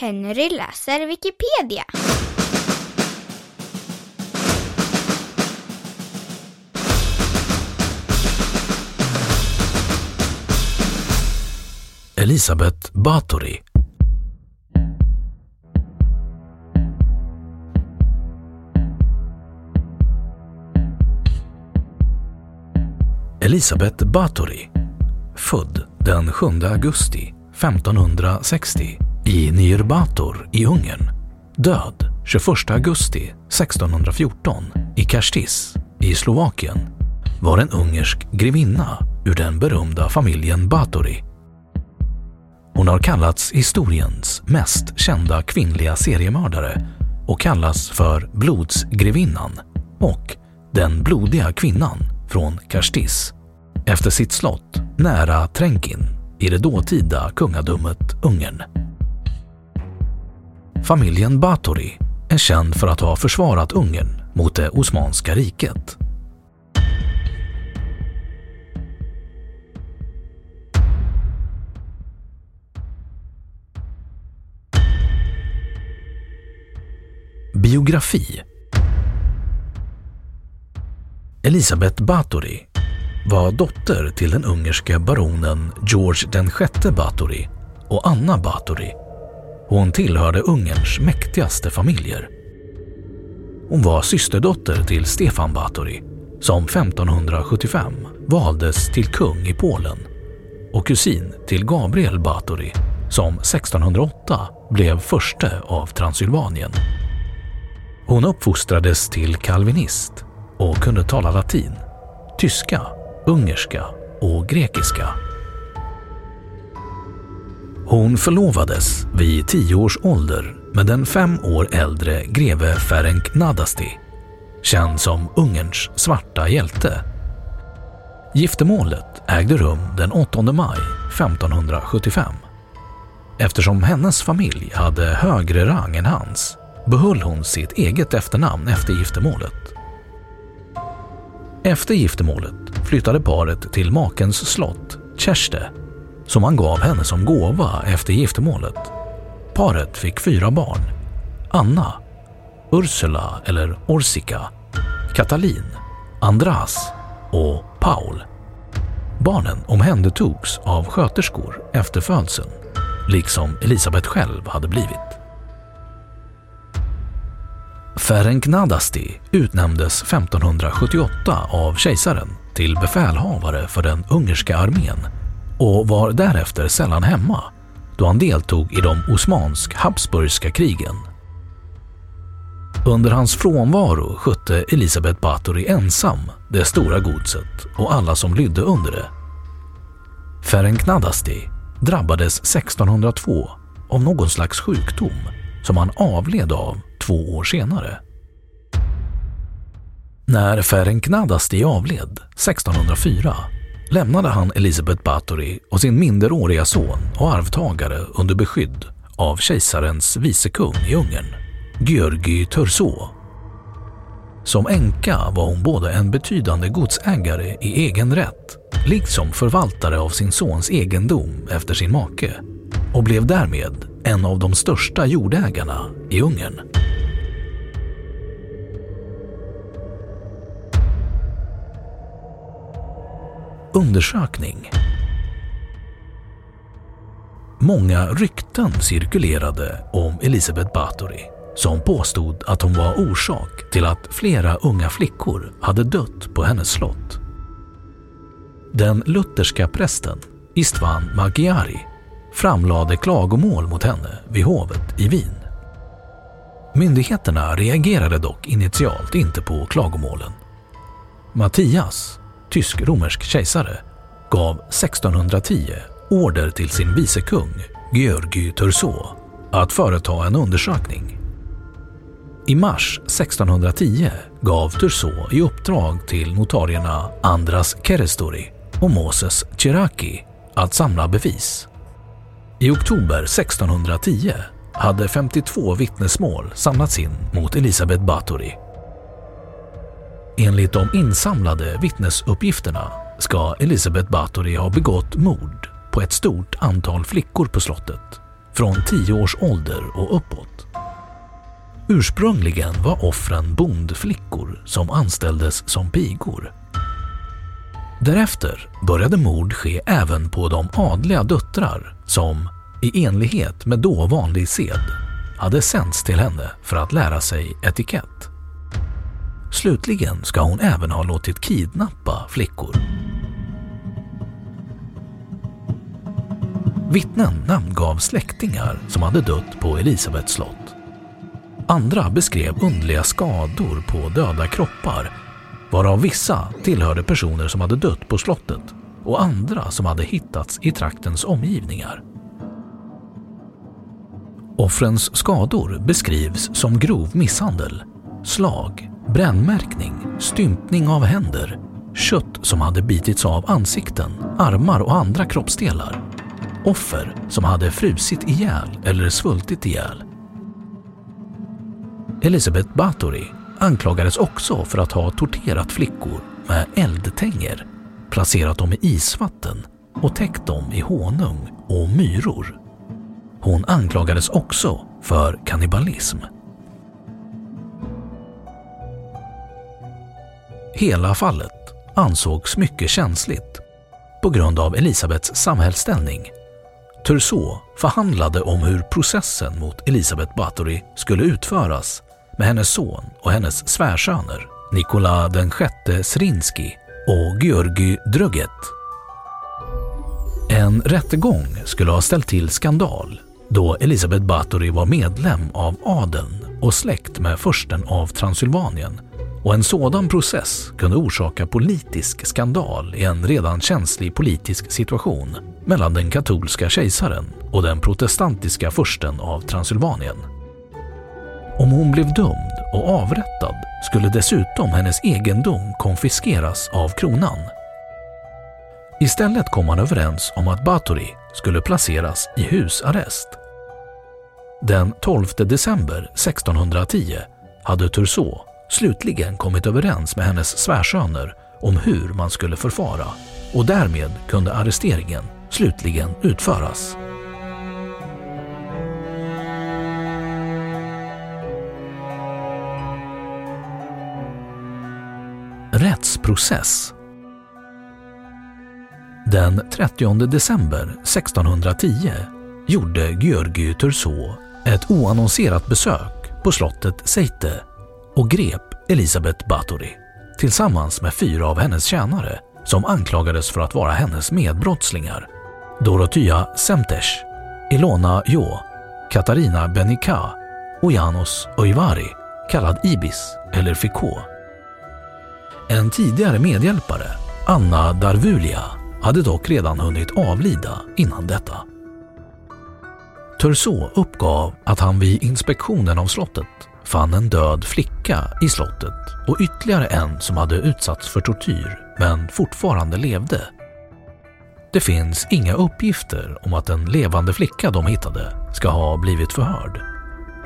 Henry läser Wikipedia. Elisabeth Bathory Elisabeth Bathory, född den 7 augusti 1560 i Nyírbátor i Ungern, död 21 augusti 1614 i Kastis i Slovakien, var en ungersk grevinna ur den berömda familjen Báthory. Hon har kallats historiens mest kända kvinnliga seriemördare och kallas för blodsgrevinnan och den blodiga kvinnan från Kastis efter sitt slott nära Trenkin i det dåtida kungadömet Ungern. Familjen Báthory är känd för att ha försvarat Ungern mot det Osmanska riket. Biografi Elisabeth Báthory var dotter till den ungerske baronen George den sjätte Báthory och Anna och Hon tillhörde Ungerns mäktigaste familjer. Hon var systerdotter till Stefan Batory som 1575 valdes till kung i Polen och kusin till Gabriel Batory som 1608 blev förste av Transylvanien. Hon uppfostrades till kalvinist och kunde tala latin, tyska, ungerska och grekiska. Hon förlovades vid tio års ålder med den fem år äldre greve Ferenc Nadasti, känd som Ungerns svarta hjälte. Giftermålet ägde rum den 8 maj 1575. Eftersom hennes familj hade högre rang än hans behöll hon sitt eget efternamn efter giftermålet. Efter giftermålet flyttade paret till makens slott, Kerste, som han gav henne som gåva efter giftermålet. Paret fick fyra barn. Anna, Ursula eller Orsika, Katalin, Andras och Paul. Barnen omhändertogs av sköterskor efter födseln, liksom Elisabet själv hade blivit. Ferenc Nadasti utnämndes 1578 av kejsaren till befälhavare för den ungerska armén och var därefter sällan hemma då han deltog i de osmansk-habsburgska krigen. Under hans frånvaro skötte Elisabeth Bathory ensam det stora godset och alla som lydde under det. Ferenc Nadasti drabbades 1602 av någon slags sjukdom som han avled av två år senare. När Ferenc Nadasti avled 1604 lämnade han Elisabeth Bathory och sin minderåriga son och arvtagare under beskydd av kejsarens vicekung i Ungern, György Thurzó, Som änka var hon både en betydande godsägare i egen rätt, liksom förvaltare av sin sons egendom efter sin make och blev därmed en av de största jordägarna i Ungern. Undersökning Många rykten cirkulerade om Elisabeth Bathory som påstod att hon var orsak till att flera unga flickor hade dött på hennes slott. Den lutherska prästen Istvan Magyari framlade klagomål mot henne vid hovet i Wien. Myndigheterna reagerade dock initialt inte på klagomålen. Mattias, tysk-romersk kejsare, gav 1610 order till sin vicekung Georgi Turso att företa en undersökning. I mars 1610 gav Turso i uppdrag till notarierna Andras Kerestori och Moses Chiraki att samla bevis. I oktober 1610 hade 52 vittnesmål samlats in mot Elisabeth Bathory. Enligt de insamlade vittnesuppgifterna ska Elisabeth Bathory ha begått mord på ett stort antal flickor på slottet från 10 års ålder och uppåt. Ursprungligen var offren bondflickor som anställdes som pigor. Därefter började mord ske även på de adliga döttrar som, i enlighet med då vanlig sed, hade sänts till henne för att lära sig etikett. Slutligen ska hon även ha låtit kidnappa flickor. Vittnen namngav släktingar som hade dött på Elisabeths slott. Andra beskrev underliga skador på döda kroppar varav vissa tillhörde personer som hade dött på slottet och andra som hade hittats i traktens omgivningar. Offrens skador beskrivs som grov misshandel, slag, brännmärkning, stympning av händer, kött som hade bitits av ansikten, armar och andra kroppsdelar, offer som hade frusit ihjäl eller svultit ihjäl. Elisabeth Bathory anklagades också för att ha torterat flickor med eldtänger, placerat dem i isvatten och täckt dem i honung och myror. Hon anklagades också för kannibalism. Hela fallet ansågs mycket känsligt på grund av Elisabets samhällsställning. Tursault förhandlade om hur processen mot Elisabeth Bathory skulle utföras med hennes son och hennes svärsöner Nikola den sjätte Srinski och Georgi Druget. En rättegång skulle ha ställt till skandal då Elisabeth Bathory var medlem av adeln och släkt med försten av Transylvanien och en sådan process kunde orsaka politisk skandal i en redan känslig politisk situation mellan den katolska kejsaren och den protestantiska försten av Transylvanien. Om hon blev dömd och avrättad skulle dessutom hennes egendom konfiskeras av kronan. Istället kom man överens om att Bathory skulle placeras i husarrest. Den 12 december 1610 hade Tursault slutligen kommit överens med hennes svärsöner om hur man skulle förfara och därmed kunde arresteringen slutligen utföras. Rättsprocess Den 30 december 1610 gjorde Georgi Turso ett oannonserat besök på slottet Seite och grep Elisabeth Bathory tillsammans med fyra av hennes tjänare som anklagades för att vara hennes medbrottslingar. Dorothea Semtes, Ilona Jo, Katarina Benika och Janos Oivari, kallad Ibis eller Ficot. En tidigare medhjälpare, Anna Darvulia, hade dock redan hunnit avlida innan detta. Turso uppgav att han vid inspektionen av slottet fann en död flicka i slottet och ytterligare en som hade utsatts för tortyr men fortfarande levde. Det finns inga uppgifter om att den levande flicka de hittade ska ha blivit förhörd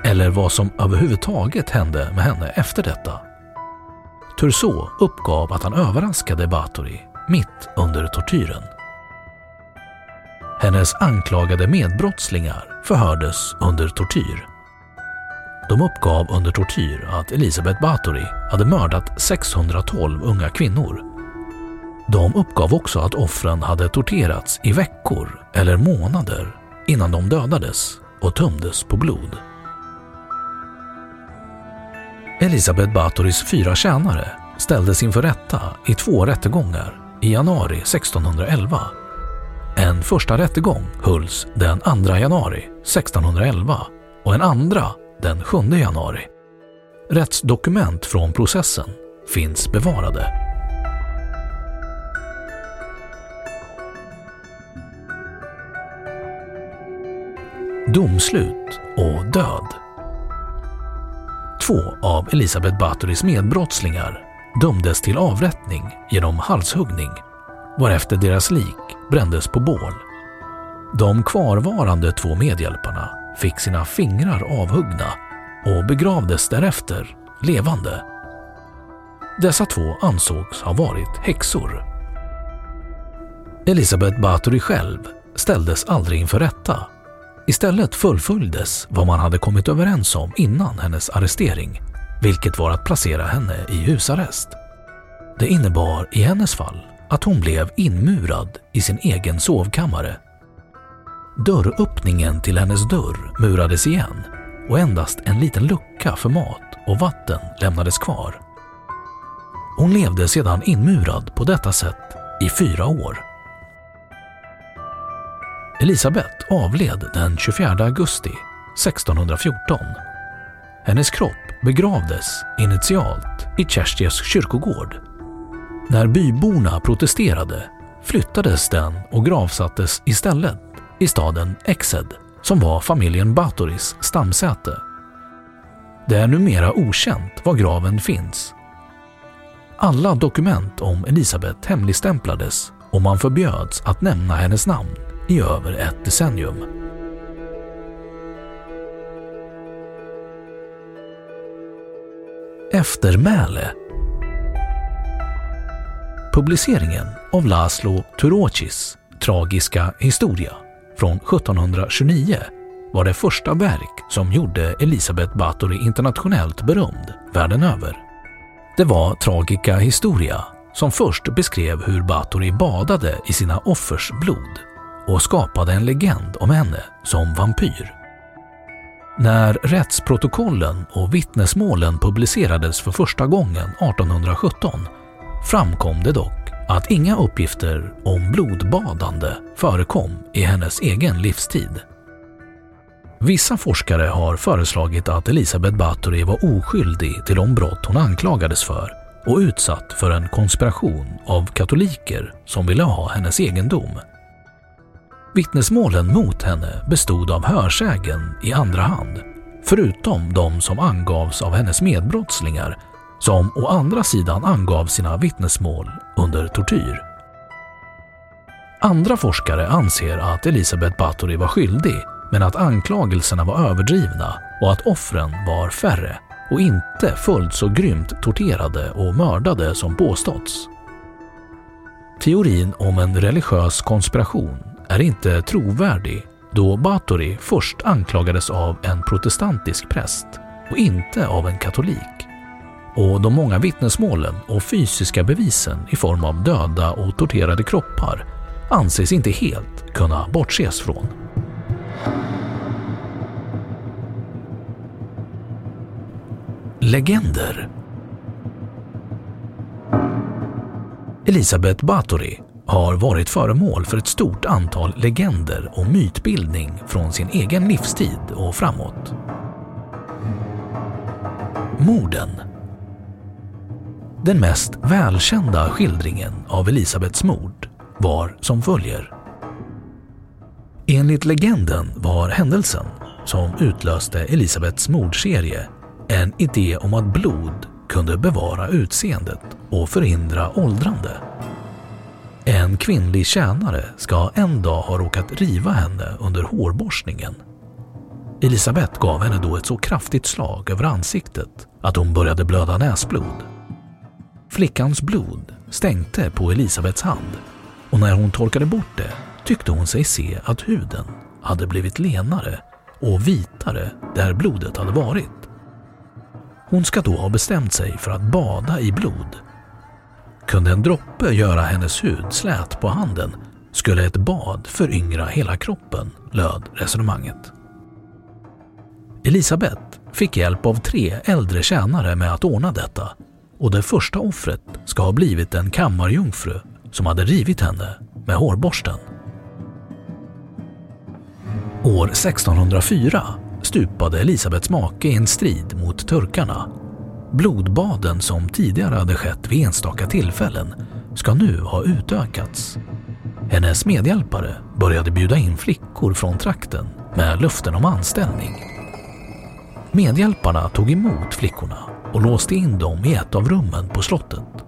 eller vad som överhuvudtaget hände med henne efter detta. Turso uppgav att han överraskade Bathory mitt under tortyren. Hennes anklagade medbrottslingar förhördes under tortyr. De uppgav under tortyr att Elisabeth Bathory hade mördat 612 unga kvinnor. De uppgav också att offren hade torterats i veckor eller månader innan de dödades och tömdes på blod. Elisabeth Bathorys fyra tjänare ställdes inför rätta i två rättegångar i januari 1611. En första rättegång hölls den 2 januari 1611 och en andra den 7 januari. Rättsdokument från processen finns bevarade. Domslut och död Två av Elisabeth Bathorys medbrottslingar dömdes till avrättning genom halshuggning varefter deras lik brändes på bål. De kvarvarande två medhjälparna fick sina fingrar avhuggna och begravdes därefter levande. Dessa två ansågs ha varit häxor. Elisabeth Bathory själv ställdes aldrig inför rätta. Istället fullföljdes vad man hade kommit överens om innan hennes arrestering, vilket var att placera henne i husarrest. Det innebar i hennes fall att hon blev inmurad i sin egen sovkammare. Dörröppningen till hennes dörr murades igen och endast en liten lucka för mat och vatten lämnades kvar. Hon levde sedan inmurad på detta sätt i fyra år. Elisabet avled den 24 augusti 1614. Hennes kropp begravdes initialt i Tjärstjes kyrkogård. När byborna protesterade flyttades den och gravsattes istället i staden Exed som var familjen Batoris stamsäte. Det är numera okänt var graven finns. Alla dokument om Elisabet hemligstämplades och man förbjöds att nämna hennes namn i över ett decennium. Eftermäle Publiceringen av Laszlo Turocis tragiska historia från 1729 var det första verk som gjorde Elisabeth Bathory internationellt berömd världen över. Det var Tragica Historia som först beskrev hur Bathory badade i sina offers blod och skapade en legend om henne som vampyr. När rättsprotokollen och vittnesmålen publicerades för första gången 1817 framkom det dock att inga uppgifter om blodbadande förekom i hennes egen livstid. Vissa forskare har föreslagit att Elisabeth Bathory var oskyldig till de brott hon anklagades för och utsatt för en konspiration av katoliker som ville ha hennes egendom. Vittnesmålen mot henne bestod av hörsägen i andra hand, förutom de som angavs av hennes medbrottslingar som å andra sidan angav sina vittnesmål under tortyr. Andra forskare anser att Elisabeth Bathory var skyldig men att anklagelserna var överdrivna och att offren var färre och inte fullt så grymt torterade och mördade som påståtts. Teorin om en religiös konspiration är inte trovärdig då Bathory först anklagades av en protestantisk präst och inte av en katolik och de många vittnesmålen och fysiska bevisen i form av döda och torterade kroppar anses inte helt kunna bortses från. Legender Elisabeth Bathory har varit föremål för ett stort antal legender och mytbildning från sin egen livstid och framåt. Morden den mest välkända skildringen av Elisabets mord var som följer. Enligt legenden var händelsen som utlöste Elisabets mordserie en idé om att blod kunde bevara utseendet och förhindra åldrande. En kvinnlig tjänare ska en dag ha råkat riva henne under hårborstningen. Elisabet gav henne då ett så kraftigt slag över ansiktet att hon började blöda näsblod. Flickans blod stänkte på Elisabets hand och när hon torkade bort det tyckte hon sig se att huden hade blivit lenare och vitare där blodet hade varit. Hon ska då ha bestämt sig för att bada i blod. Kunde en droppe göra hennes hud slät på handen skulle ett bad föryngra hela kroppen, löd resonemanget. Elisabeth fick hjälp av tre äldre tjänare med att ordna detta och det första offret ska ha blivit en kammarjungfru som hade rivit henne med hårborsten. År 1604 stupade Elisabets make i en strid mot turkarna. Blodbaden som tidigare hade skett vid enstaka tillfällen ska nu ha utökats. Hennes medhjälpare började bjuda in flickor från trakten med löften om anställning. Medhjälparna tog emot flickorna och låste in dem i ett av rummen på slottet.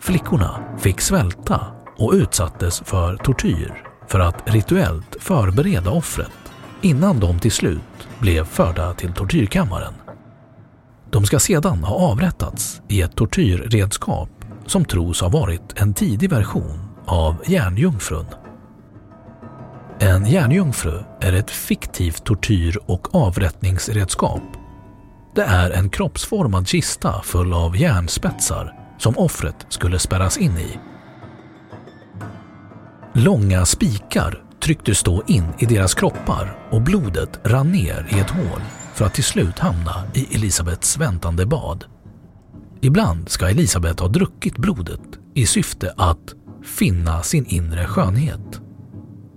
Flickorna fick svälta och utsattes för tortyr för att rituellt förbereda offret innan de till slut blev förda till tortyrkammaren. De ska sedan ha avrättats i ett tortyrredskap som tros ha varit en tidig version av järnjungfrun. En järnjungfru är ett fiktivt tortyr och avrättningsredskap. Det är en kroppsformad kista full av järnspetsar som offret skulle spärras in i. Långa spikar trycktes då in i deras kroppar och blodet rann ner i ett hål för att till slut hamna i Elisabets väntande bad. Ibland ska Elisabet ha druckit blodet i syfte att finna sin inre skönhet.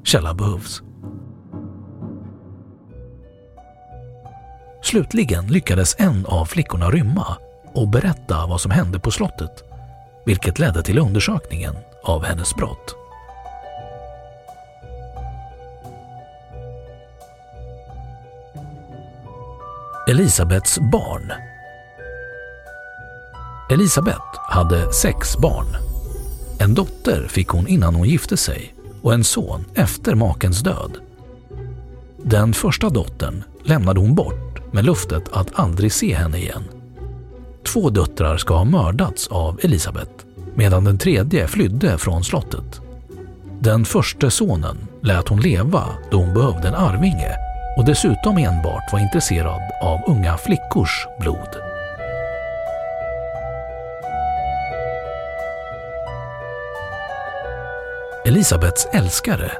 Källa behövs. Slutligen lyckades en av flickorna rymma och berätta vad som hände på slottet, vilket ledde till undersökningen av hennes brott. Elisabets barn Elisabet hade sex barn. En dotter fick hon innan hon gifte sig och en son efter makens död. Den första dottern lämnade hon bort med luftet att aldrig se henne igen. Två döttrar ska ha mördats av Elisabet medan den tredje flydde från slottet. Den första sonen lät hon leva då hon behövde en arvinge och dessutom enbart var intresserad av unga flickors blod. Elisabets älskare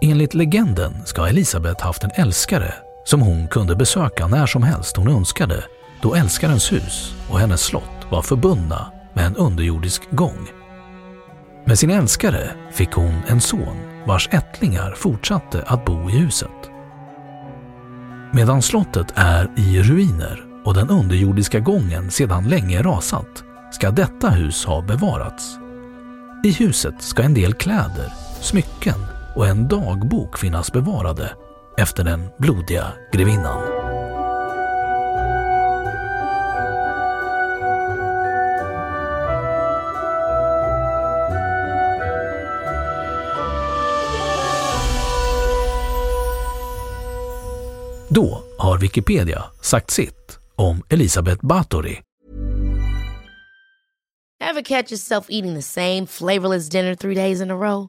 Enligt legenden ska Elisabet haft en älskare som hon kunde besöka när som helst hon önskade då älskarens hus och hennes slott var förbundna med en underjordisk gång. Med sin älskare fick hon en son vars ättlingar fortsatte att bo i huset. Medan slottet är i ruiner och den underjordiska gången sedan länge rasat ska detta hus ha bevarats. I huset ska en del kläder, smycken och en dagbok finnas bevarade efter den blodiga grevinnan. Då har Wikipedia sagt sitt om Elisabeth Bathory. Have catch yourself eating the same flavorless dinner three days in a row?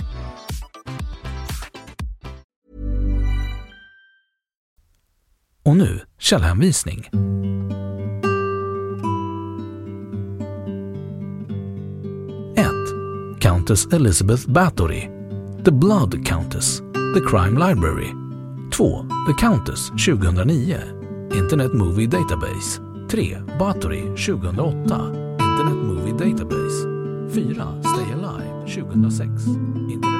Och nu källhänvisning. 1. Countess Elizabeth Bathory The Blood Countess The Crime Library 2. The Countess 2009 Internet Movie Database 3. Bathory 2008 Internet Movie Database 4. Stay Alive 2006 Internet